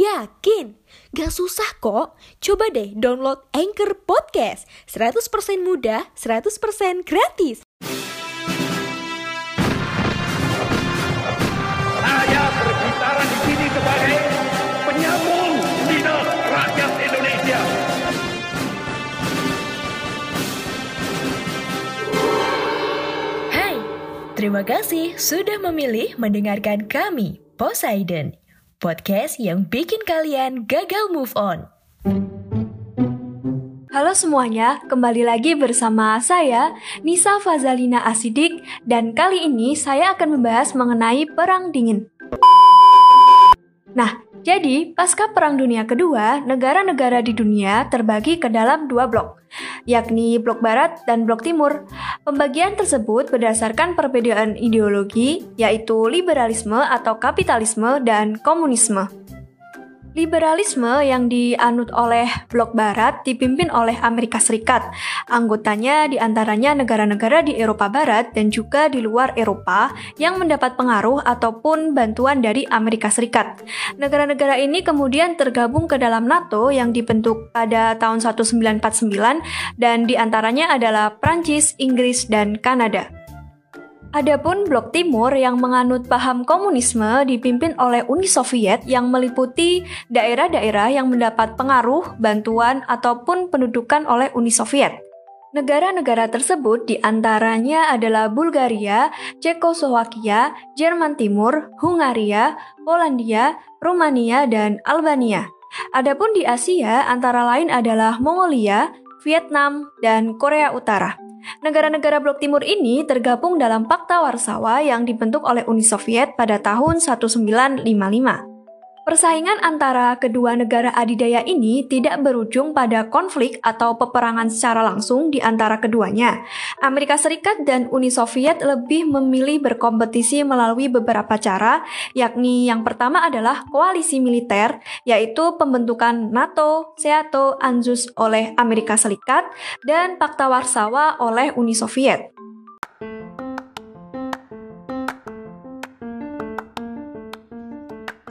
Yakin? Gak susah kok. Coba deh download Anchor Podcast. 100% mudah, 100% gratis. Saya berbicara di sini sebagai penyambung lidah rakyat Indonesia. Hai, terima kasih sudah memilih mendengarkan kami, Poseidon. Podcast yang bikin kalian gagal move on. Halo semuanya, kembali lagi bersama saya, Nisa Fazalina Asidik, dan kali ini saya akan membahas mengenai Perang Dingin. Nah, jadi pasca Perang Dunia Kedua, negara-negara di dunia terbagi ke dalam dua blok, yakni blok Barat dan blok Timur. Pembagian tersebut berdasarkan perbedaan ideologi, yaitu liberalisme atau kapitalisme dan komunisme. Liberalisme yang dianut oleh blok barat dipimpin oleh Amerika Serikat. Anggotanya di antaranya negara-negara di Eropa Barat dan juga di luar Eropa yang mendapat pengaruh ataupun bantuan dari Amerika Serikat. Negara-negara ini kemudian tergabung ke dalam NATO yang dibentuk pada tahun 1949 dan di antaranya adalah Prancis, Inggris, dan Kanada. Adapun Blok Timur yang menganut paham komunisme dipimpin oleh Uni Soviet yang meliputi daerah-daerah yang mendapat pengaruh, bantuan, ataupun pendudukan oleh Uni Soviet. Negara-negara tersebut di antaranya adalah Bulgaria, Cekoslowakia, Jerman Timur, Hungaria, Polandia, Rumania, dan Albania. Adapun di Asia antara lain adalah Mongolia, Vietnam, dan Korea Utara. Negara-negara blok timur ini tergabung dalam Pakta Warsawa yang dibentuk oleh Uni Soviet pada tahun 1955. Persaingan antara kedua negara adidaya ini tidak berujung pada konflik atau peperangan secara langsung di antara keduanya. Amerika Serikat dan Uni Soviet lebih memilih berkompetisi melalui beberapa cara, yakni yang pertama adalah koalisi militer, yaitu pembentukan NATO, SEATO, ANZUS oleh Amerika Serikat, dan Pakta Warsawa oleh Uni Soviet.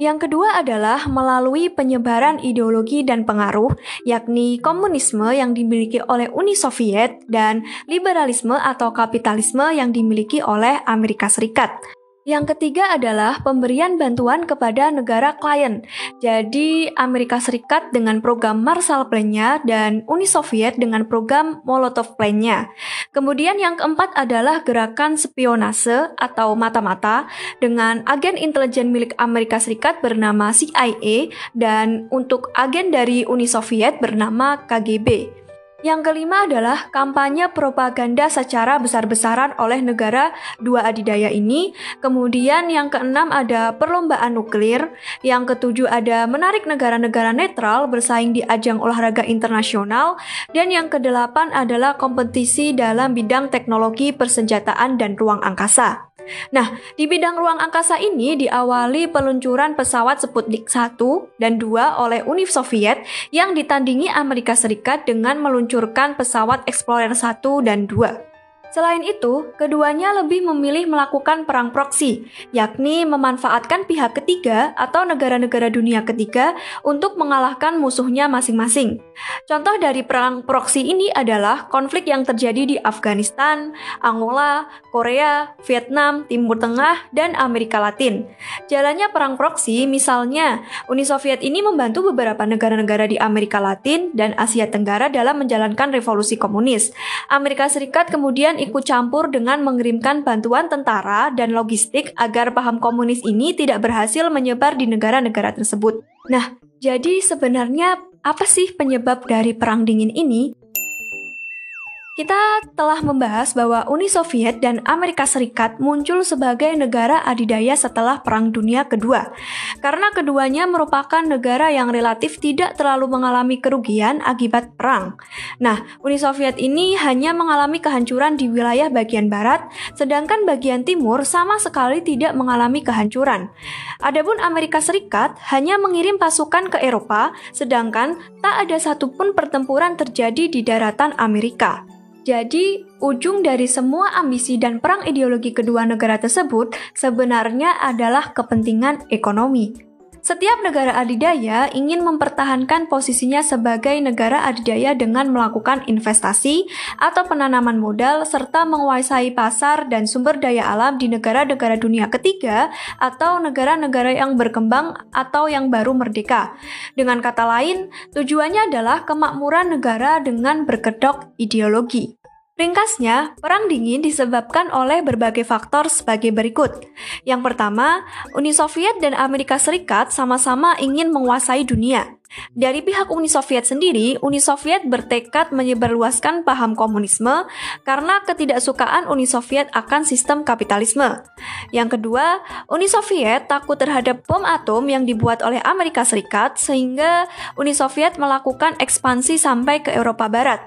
Yang kedua adalah melalui penyebaran ideologi dan pengaruh, yakni komunisme yang dimiliki oleh Uni Soviet dan liberalisme atau kapitalisme yang dimiliki oleh Amerika Serikat. Yang ketiga adalah pemberian bantuan kepada negara klien. Jadi Amerika Serikat dengan program Marshall Plan-nya dan Uni Soviet dengan program Molotov Plan-nya. Kemudian yang keempat adalah gerakan spionase atau mata-mata dengan agen intelijen milik Amerika Serikat bernama CIA dan untuk agen dari Uni Soviet bernama KGB. Yang kelima adalah kampanye propaganda secara besar-besaran oleh negara dua adidaya ini. Kemudian yang keenam ada perlombaan nuklir. Yang ketujuh ada menarik negara-negara netral bersaing di ajang olahraga internasional. Dan yang kedelapan adalah kompetisi dalam bidang teknologi persenjataan dan ruang angkasa. Nah, di bidang ruang angkasa ini diawali peluncuran pesawat Sputnik 1 dan 2 oleh Uni Soviet yang ditandingi Amerika Serikat dengan meluncurkan pesawat Explorer 1 dan 2. Selain itu, keduanya lebih memilih melakukan perang proksi, yakni memanfaatkan pihak ketiga atau negara-negara dunia ketiga untuk mengalahkan musuhnya masing-masing. Contoh dari perang proksi ini adalah konflik yang terjadi di Afghanistan, Angola, Korea, Vietnam, Timur Tengah, dan Amerika Latin. Jalannya perang proksi, misalnya, Uni Soviet ini membantu beberapa negara-negara di Amerika Latin dan Asia Tenggara dalam menjalankan revolusi komunis. Amerika Serikat kemudian ikut campur dengan mengirimkan bantuan tentara dan logistik agar paham komunis ini tidak berhasil menyebar di negara-negara tersebut. Nah, jadi sebenarnya apa sih penyebab dari perang dingin ini? Kita telah membahas bahwa Uni Soviet dan Amerika Serikat muncul sebagai negara adidaya setelah Perang Dunia Kedua, karena keduanya merupakan negara yang relatif tidak terlalu mengalami kerugian akibat perang. Nah, Uni Soviet ini hanya mengalami kehancuran di wilayah bagian barat, sedangkan bagian timur sama sekali tidak mengalami kehancuran. Adapun Amerika Serikat hanya mengirim pasukan ke Eropa, sedangkan tak ada satupun pertempuran terjadi di daratan Amerika. Jadi, ujung dari semua ambisi dan perang ideologi kedua negara tersebut sebenarnya adalah kepentingan ekonomi. Setiap negara adidaya ingin mempertahankan posisinya sebagai negara adidaya dengan melakukan investasi atau penanaman modal serta menguasai pasar dan sumber daya alam di negara-negara dunia ketiga atau negara-negara yang berkembang atau yang baru merdeka. Dengan kata lain, tujuannya adalah kemakmuran negara dengan berkedok ideologi. Ringkasnya, Perang Dingin disebabkan oleh berbagai faktor sebagai berikut. Yang pertama, Uni Soviet dan Amerika Serikat sama-sama ingin menguasai dunia. Dari pihak Uni Soviet sendiri, Uni Soviet bertekad menyebarluaskan paham komunisme karena ketidaksukaan Uni Soviet akan sistem kapitalisme. Yang kedua, Uni Soviet takut terhadap bom atom yang dibuat oleh Amerika Serikat sehingga Uni Soviet melakukan ekspansi sampai ke Eropa Barat.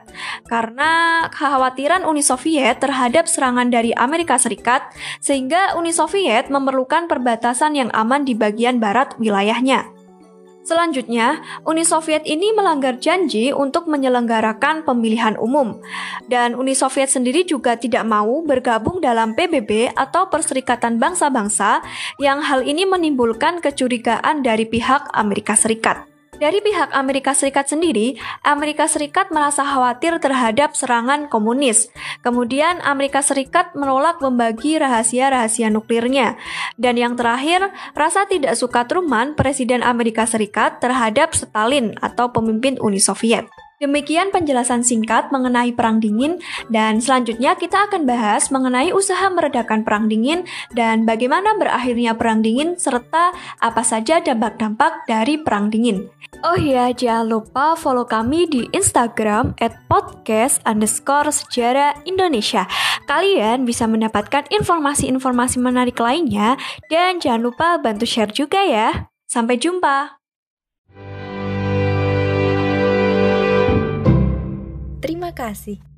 Karena kekhawatiran Uni Soviet terhadap serangan dari Amerika Serikat sehingga Uni Soviet memerlukan perbatasan yang aman di bagian barat wilayahnya. Selanjutnya, Uni Soviet ini melanggar janji untuk menyelenggarakan pemilihan umum, dan Uni Soviet sendiri juga tidak mau bergabung dalam PBB atau Perserikatan Bangsa-Bangsa, yang hal ini menimbulkan kecurigaan dari pihak Amerika Serikat. Dari pihak Amerika Serikat sendiri, Amerika Serikat merasa khawatir terhadap serangan komunis. Kemudian Amerika Serikat menolak membagi rahasia-rahasia nuklirnya. Dan yang terakhir, rasa tidak suka Truman, Presiden Amerika Serikat, terhadap Stalin atau pemimpin Uni Soviet. Demikian penjelasan singkat mengenai Perang Dingin, dan selanjutnya kita akan bahas mengenai usaha meredakan Perang Dingin dan bagaimana berakhirnya Perang Dingin, serta apa saja dampak-dampak dari Perang Dingin. Oh iya, jangan lupa follow kami di Instagram at podcast underscore sejarah Indonesia. Kalian bisa mendapatkan informasi-informasi menarik lainnya, dan jangan lupa bantu share juga ya. Sampai jumpa! Terima kasih.